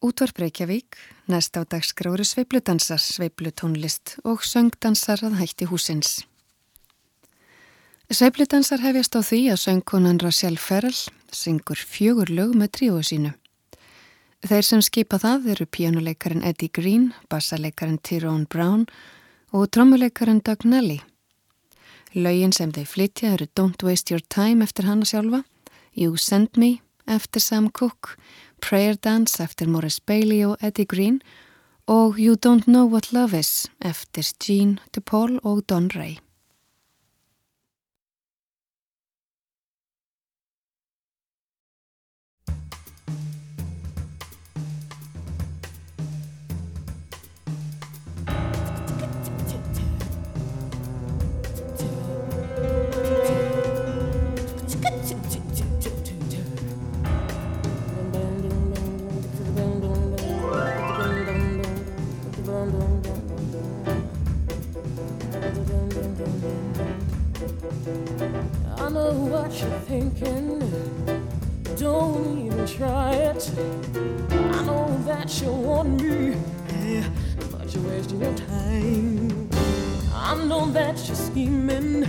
Útvarp Reykjavík, næst á dagskráru sveipludansar, sveiplutónlist og söngdansar að hætti húsins. Sveipludansar hefjast á því að söngkonan Rachel Ferrell syngur fjögur lög með tríóðu sínu. Þeir sem skipa það eru píjánuleikarin Eddie Green, bassaleikarin Tyrone Brown og trommuleikarin Doug Nelly. Laugin sem þeir flytja eru Don't Waste Your Time eftir hana sjálfa, You Send Me eftir Sam Cooke, Prayer Dance eftir Morris Bailey og Eddie Green og You Don't Know What Love Is eftir Gene DePaul og Don Ray. Thinking. Don't even try it. I know that you want me, but you're wasting your time. I know that you're scheming,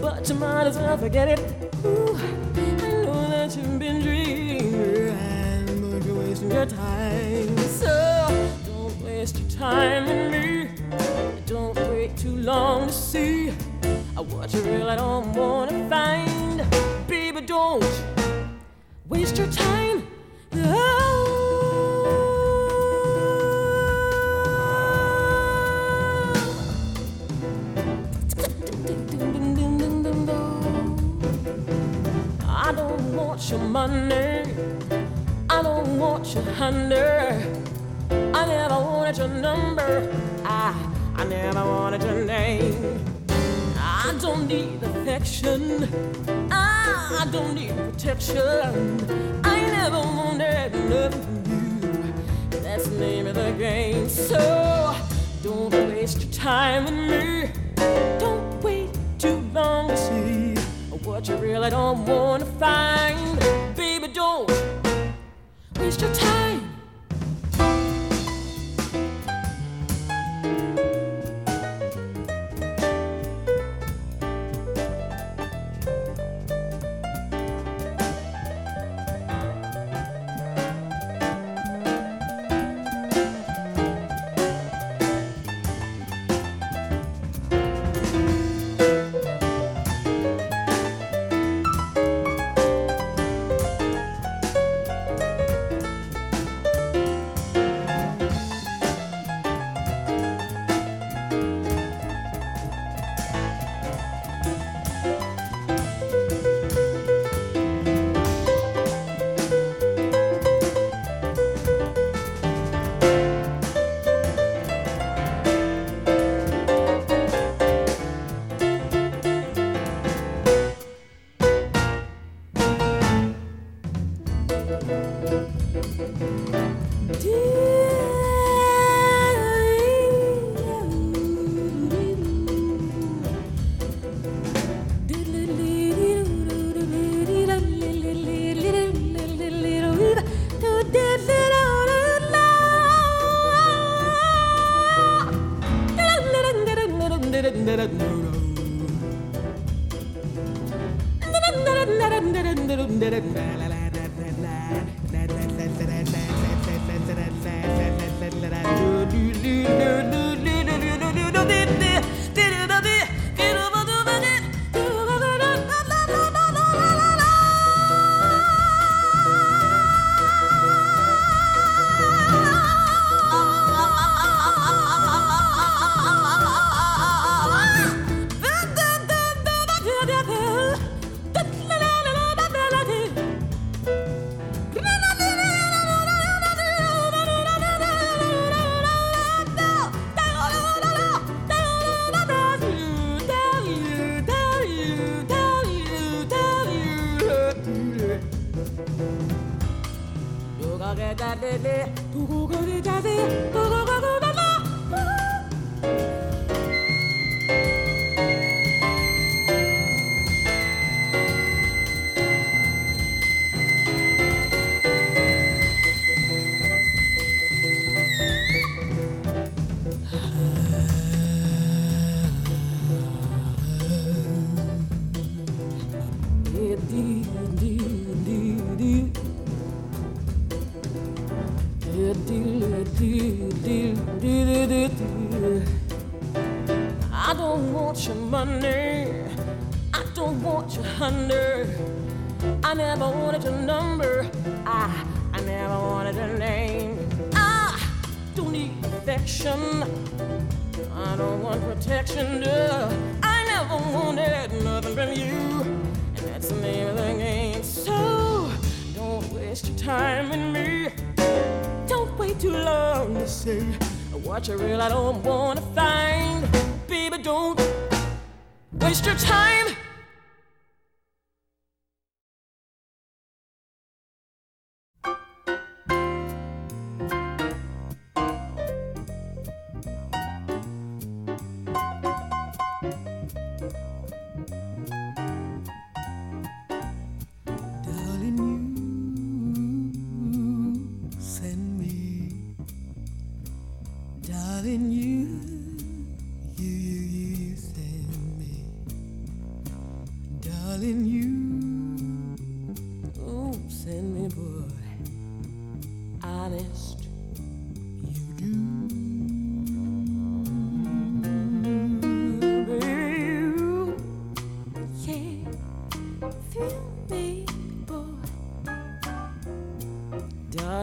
but you might as well forget it. Ooh, I know that you've been dreaming, but you're wasting your time. So don't waste your time with me. Don't too long to see what you really don't wanna find. Baby, don't waste your time. Oh. I don't want your money. I don't want your honey. I never wanted your number. I, I never wanted your name. I don't need affection. Ah, I don't need protection. I never wanted nothing from you. That's the name of the game. So don't waste your time with me. Don't wait too long to see what you really don't want to find. Baby, don't waste your time.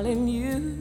darling, you.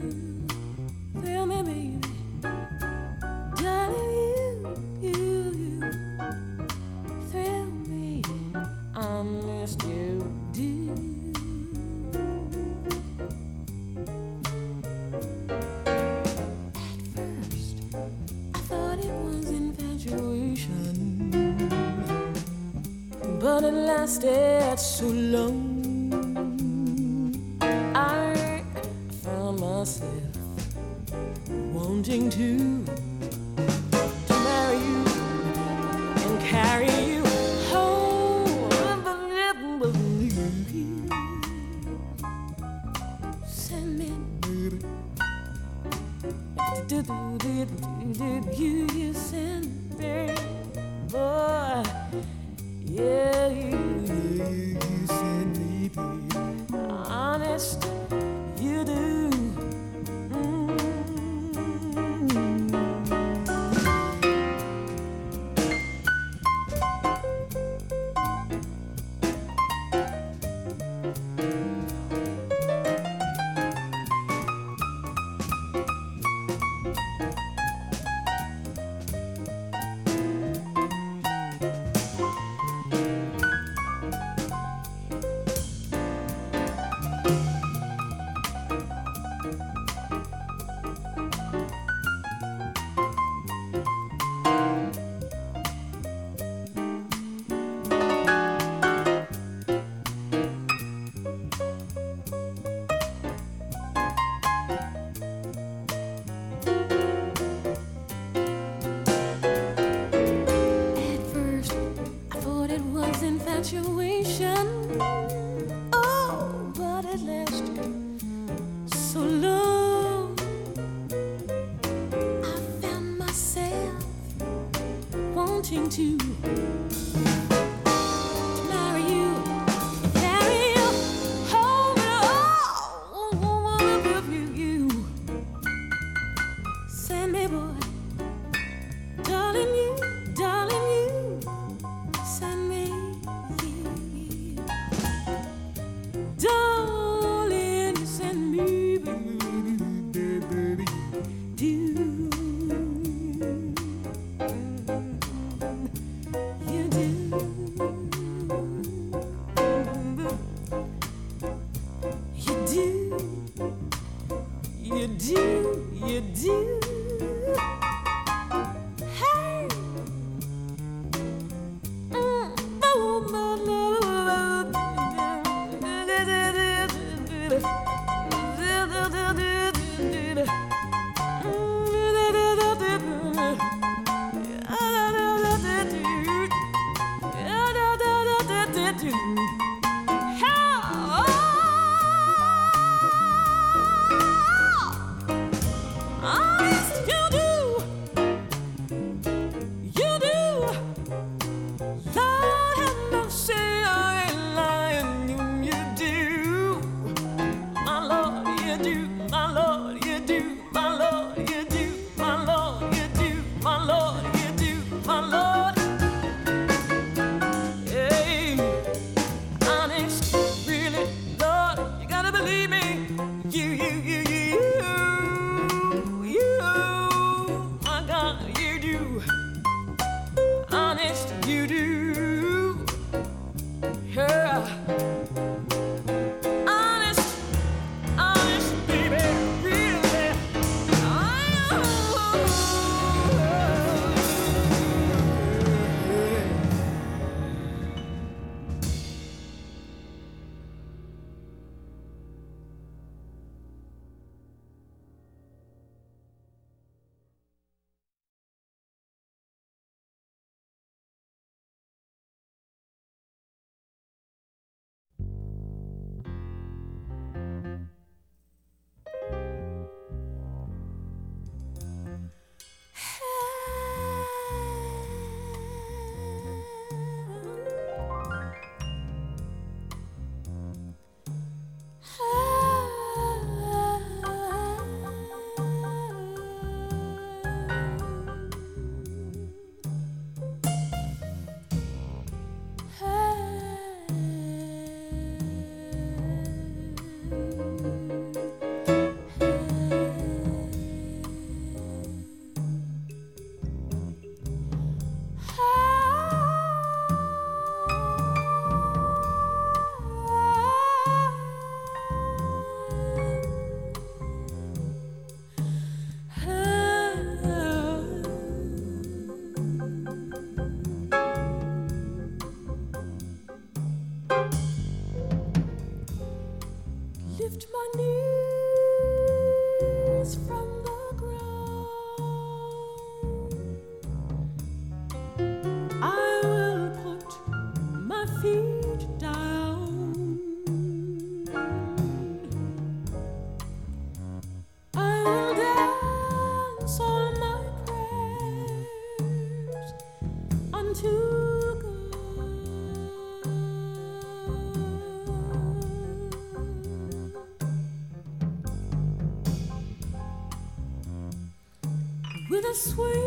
sweet.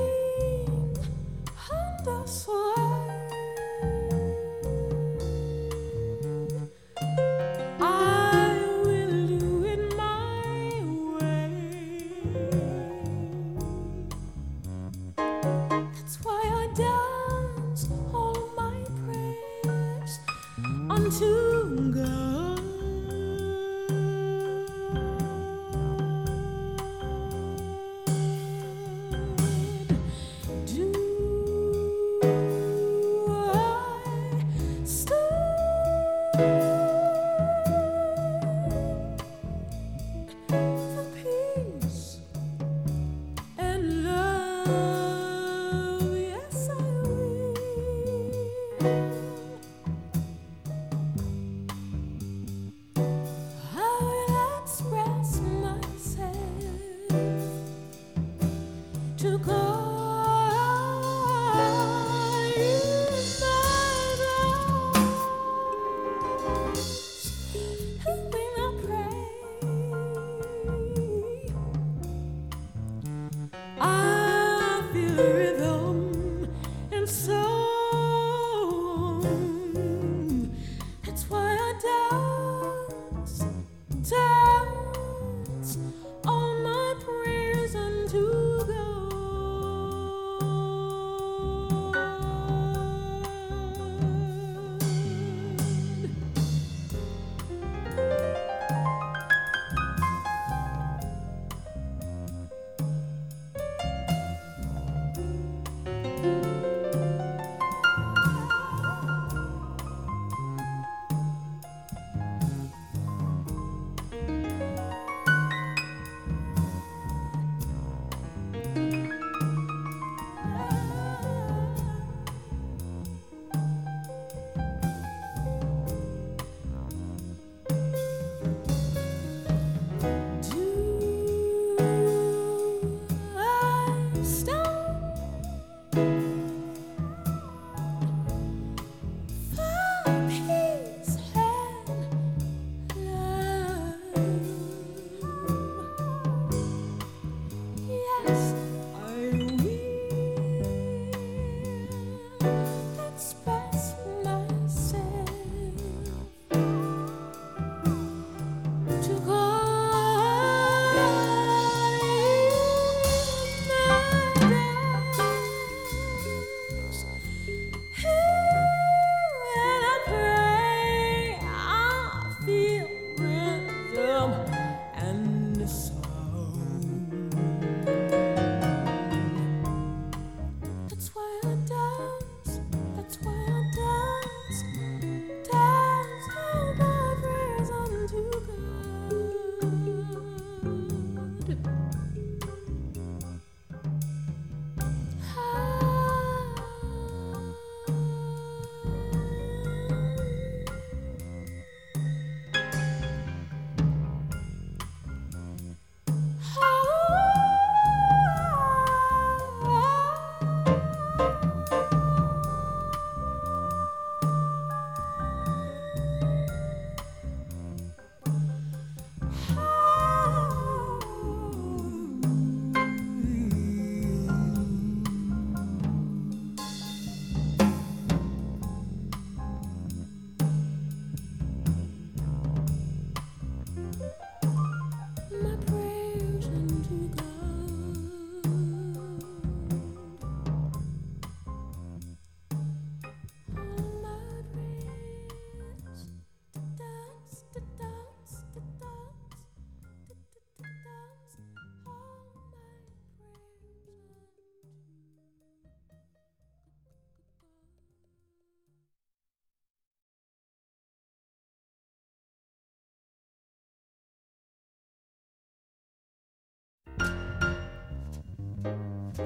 と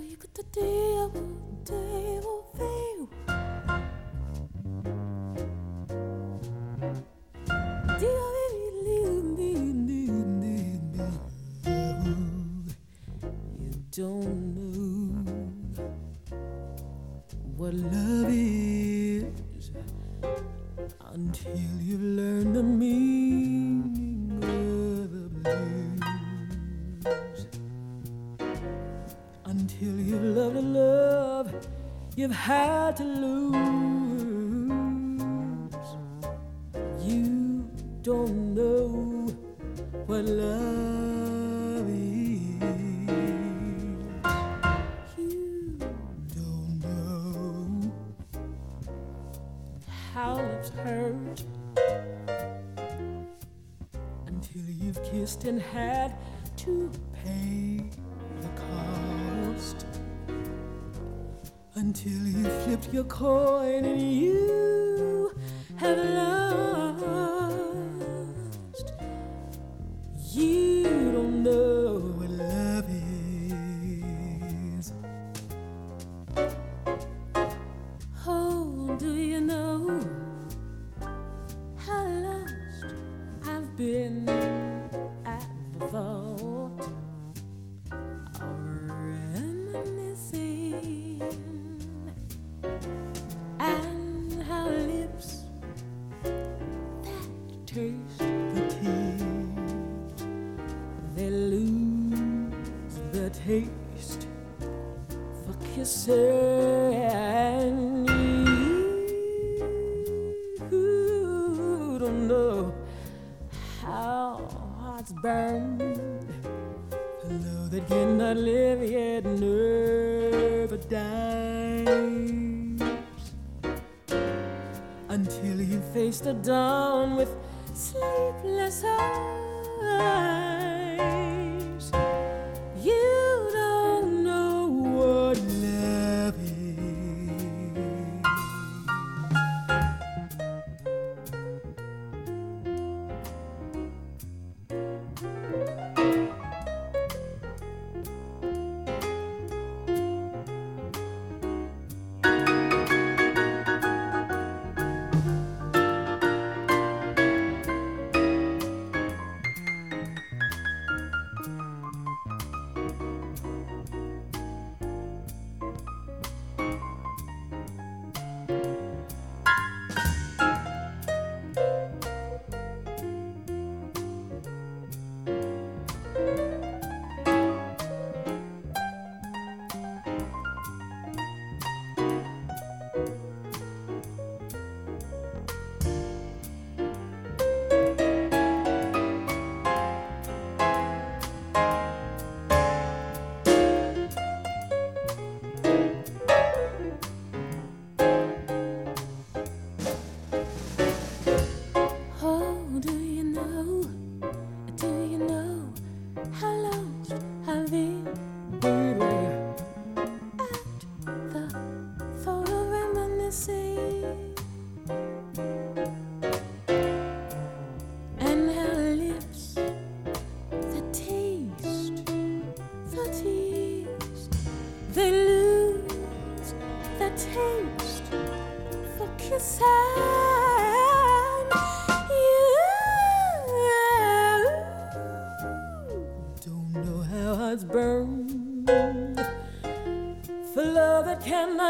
いうことで会う had to pay the cost until you flipped your coin and you done.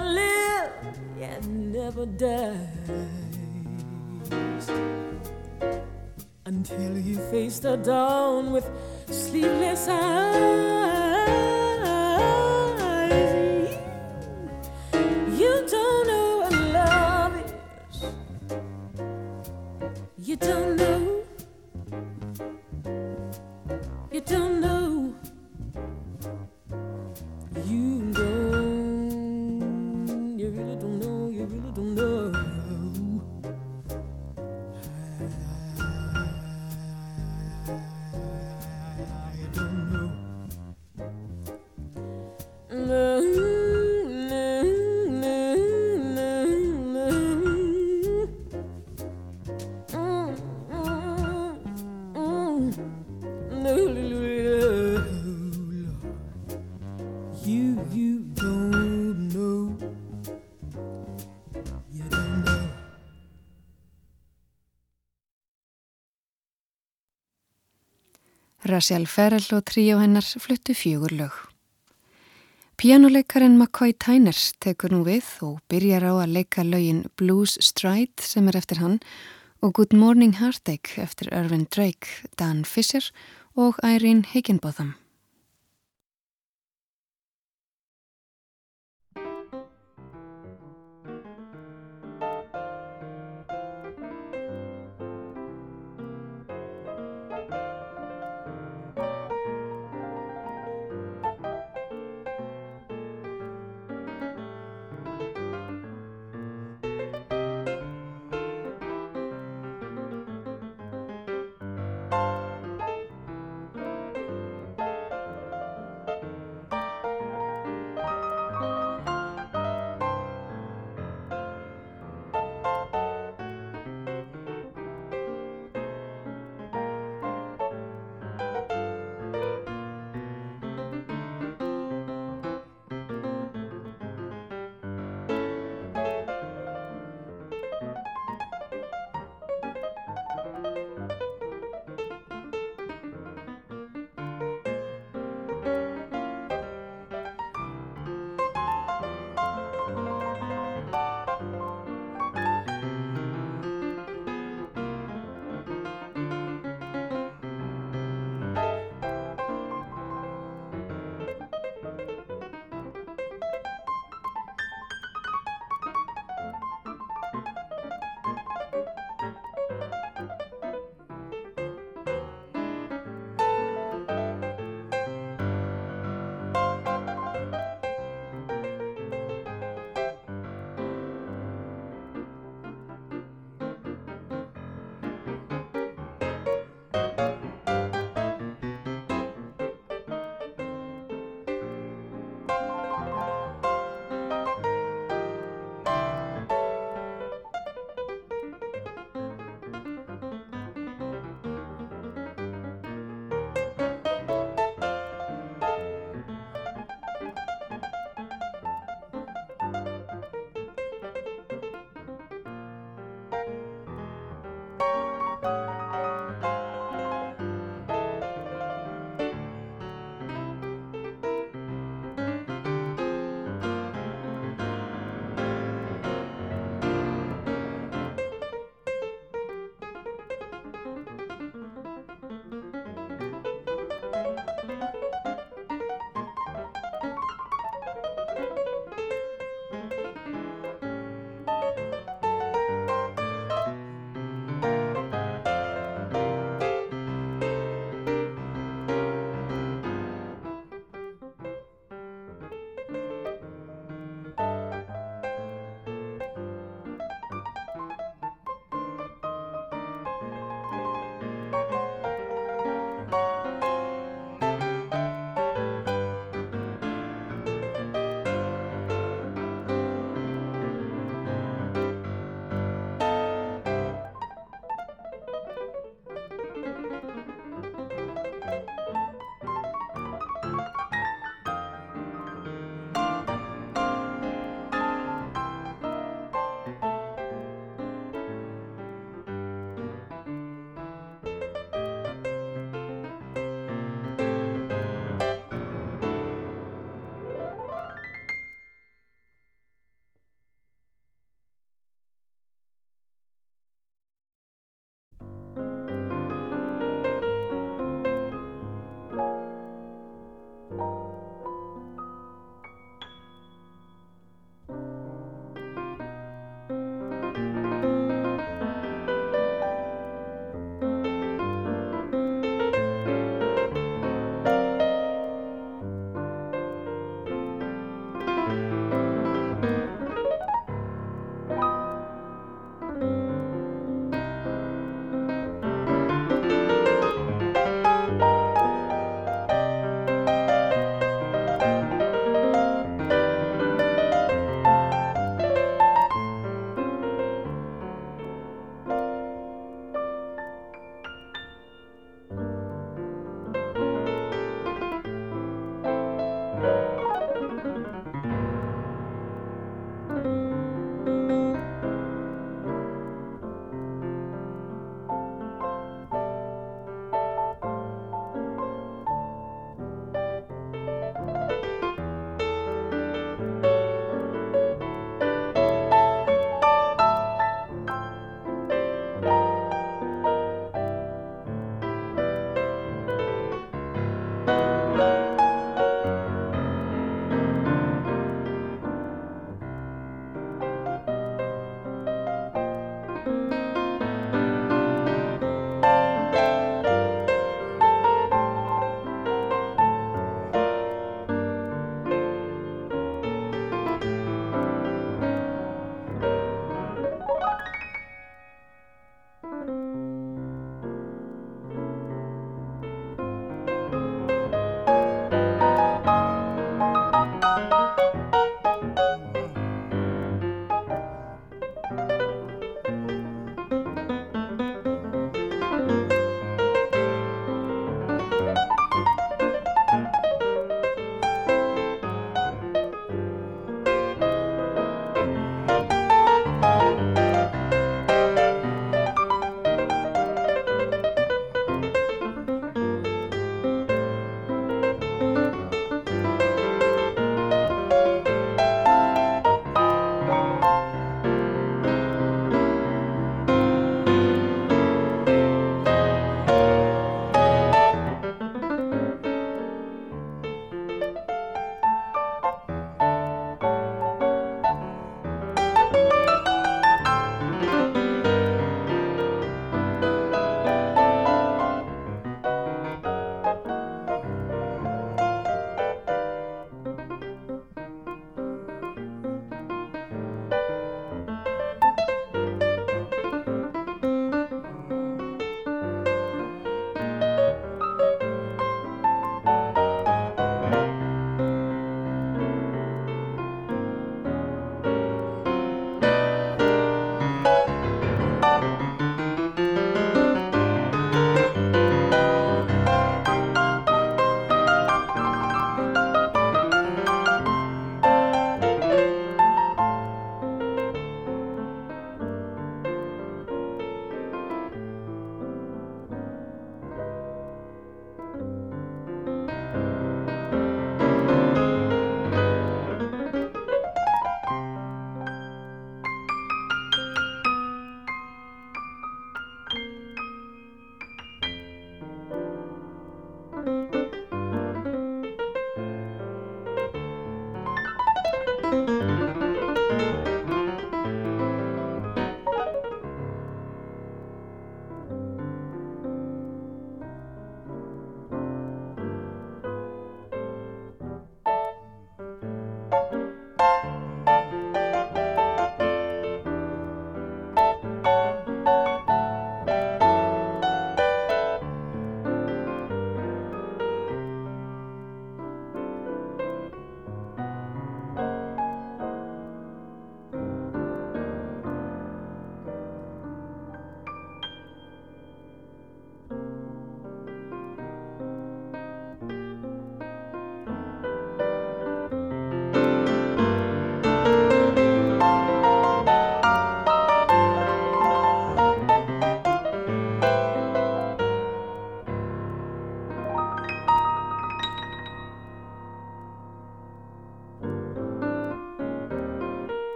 darling. Rachel Ferrell og tríó hennar fluttu fjögur lög. Pianoleikarin McCoy Tyners tekur nú við og byrjar á að leika lögin Blues Stride sem er eftir hann og Good Morning Heartache eftir Irvin Drake, Dan Fisher og Irene Higginbotham.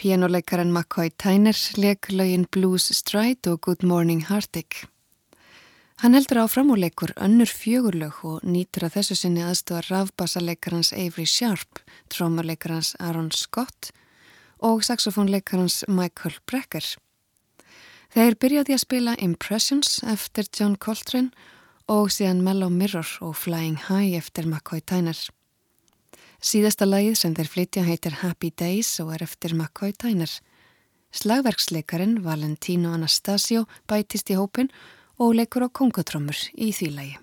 Pianoleikaren McCoy Tyner leik lögin Blues Stride og Good Morning Heartache. Hann heldur áfram og leikur önnur fjögurlög og nýtur að þessu sinni aðstofar rafbassarleikarans Avery Sharp, trómuleikarans Aaron Scott og saxofónleikarans Michael Brecker. Þeir byrjaði að spila Impressions eftir John Coltrane og síðan Mellow Mirror og Flying High eftir McCoy Tyner. Síðasta lagið sem þeir flytja heitir Happy Days og er eftir McCoy Tyner. Slagverksleikarin Valentino Anastasio bætist í hópin og leikur á kongotrömmur í því lagi.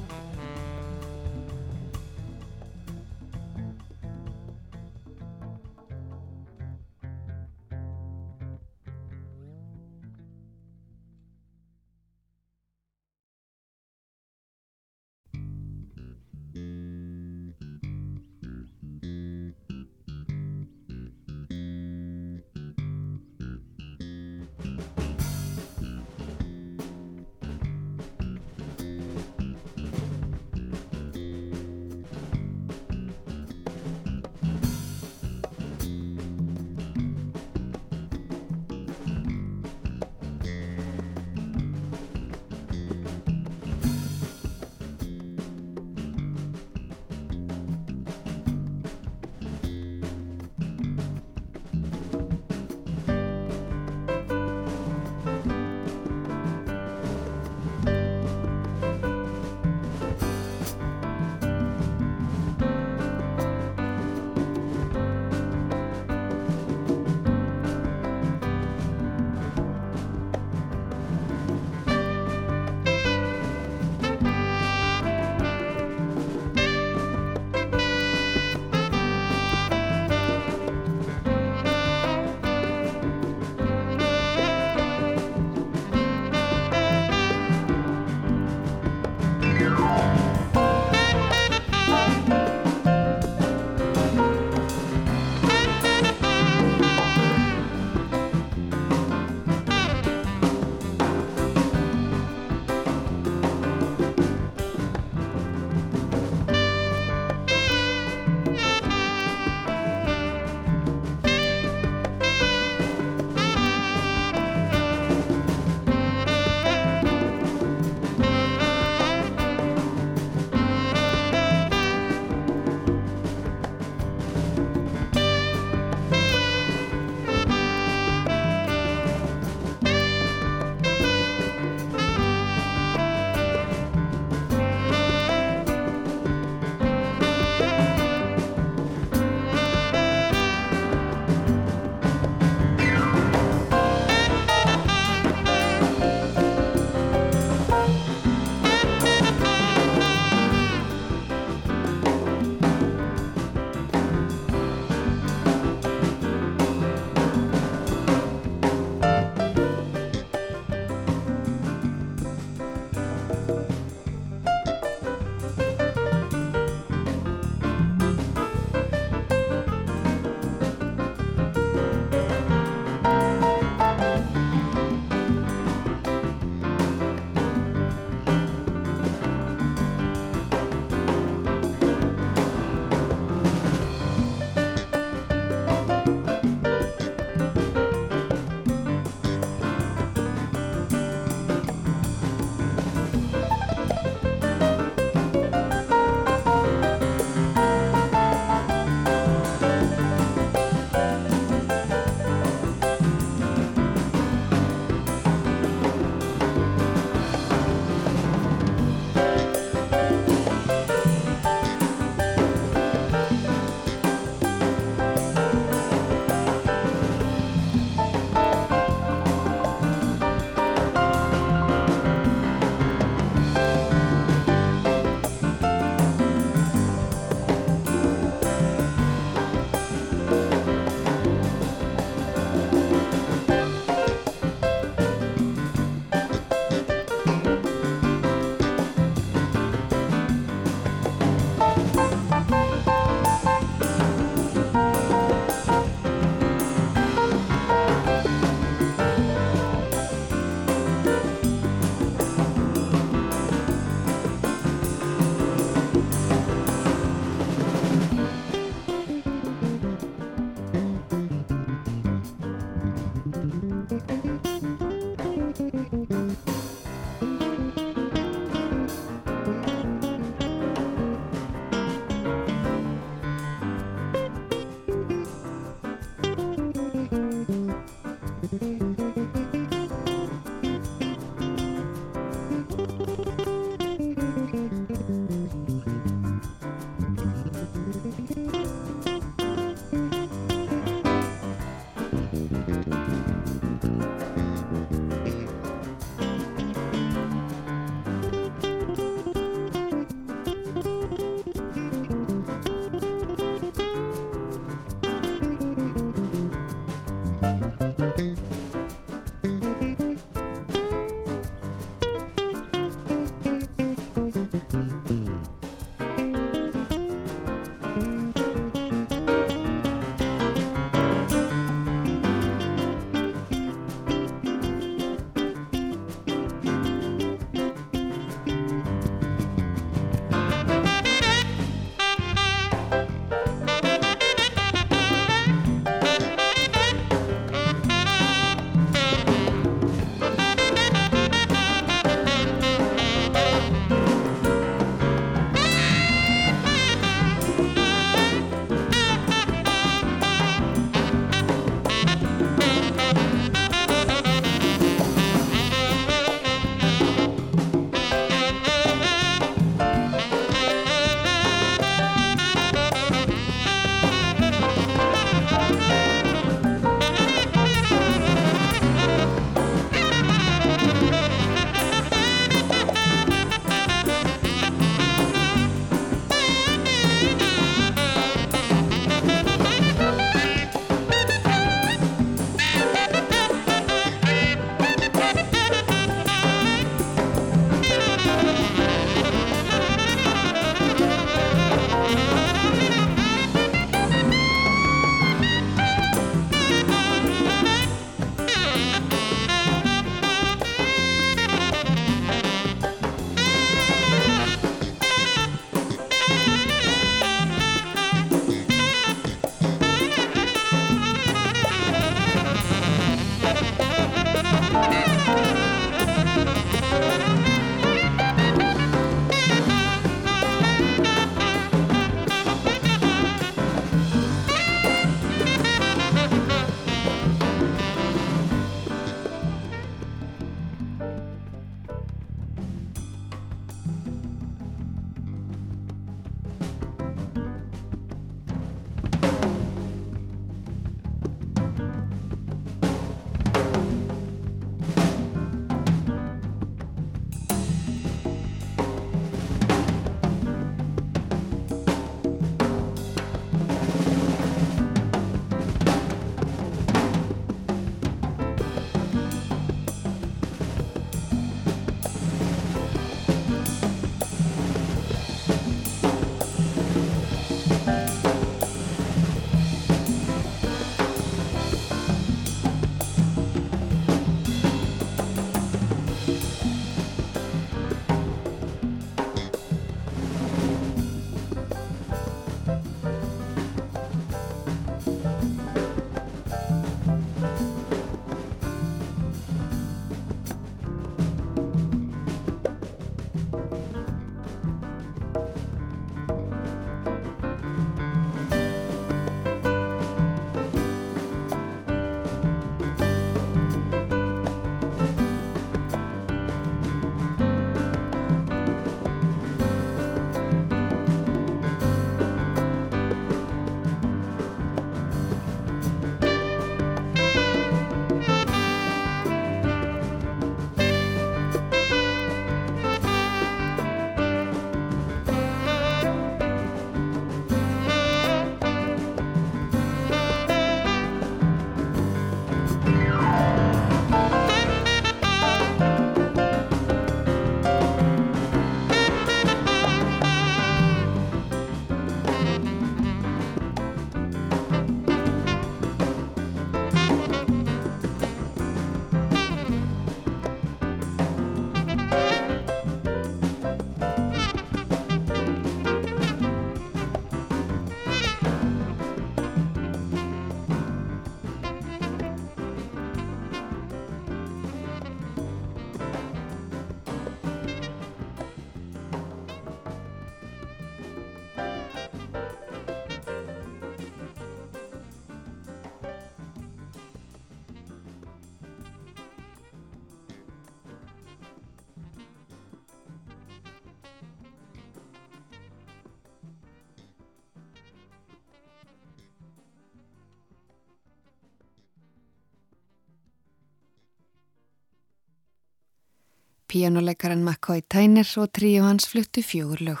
Pianoleikaren McCoy Tyner og tríu hans fluttu fjögur lög.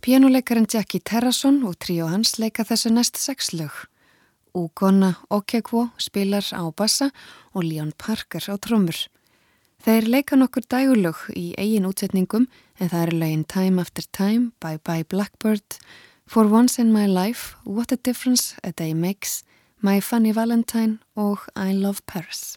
Pianoleikaren Jackie Terrason og tríu hans leika þessu næst sex lög. Ugonna Okekwo spilar á bassa og Leon Parker á trömmur. Þeir leika nokkur dægulög í eigin útsetningum en það eru lögin Time After Time, Bye Bye Blackbird, For Once in My Life, What a Difference a Day Makes, My Funny Valentine og I Love Paris.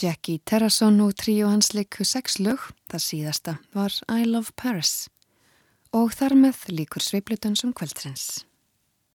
Jackie Terrason og tríu hans leiku sex lög, það síðasta var I Love Paris og þar með líkur sveiplutan sem kvöldrins.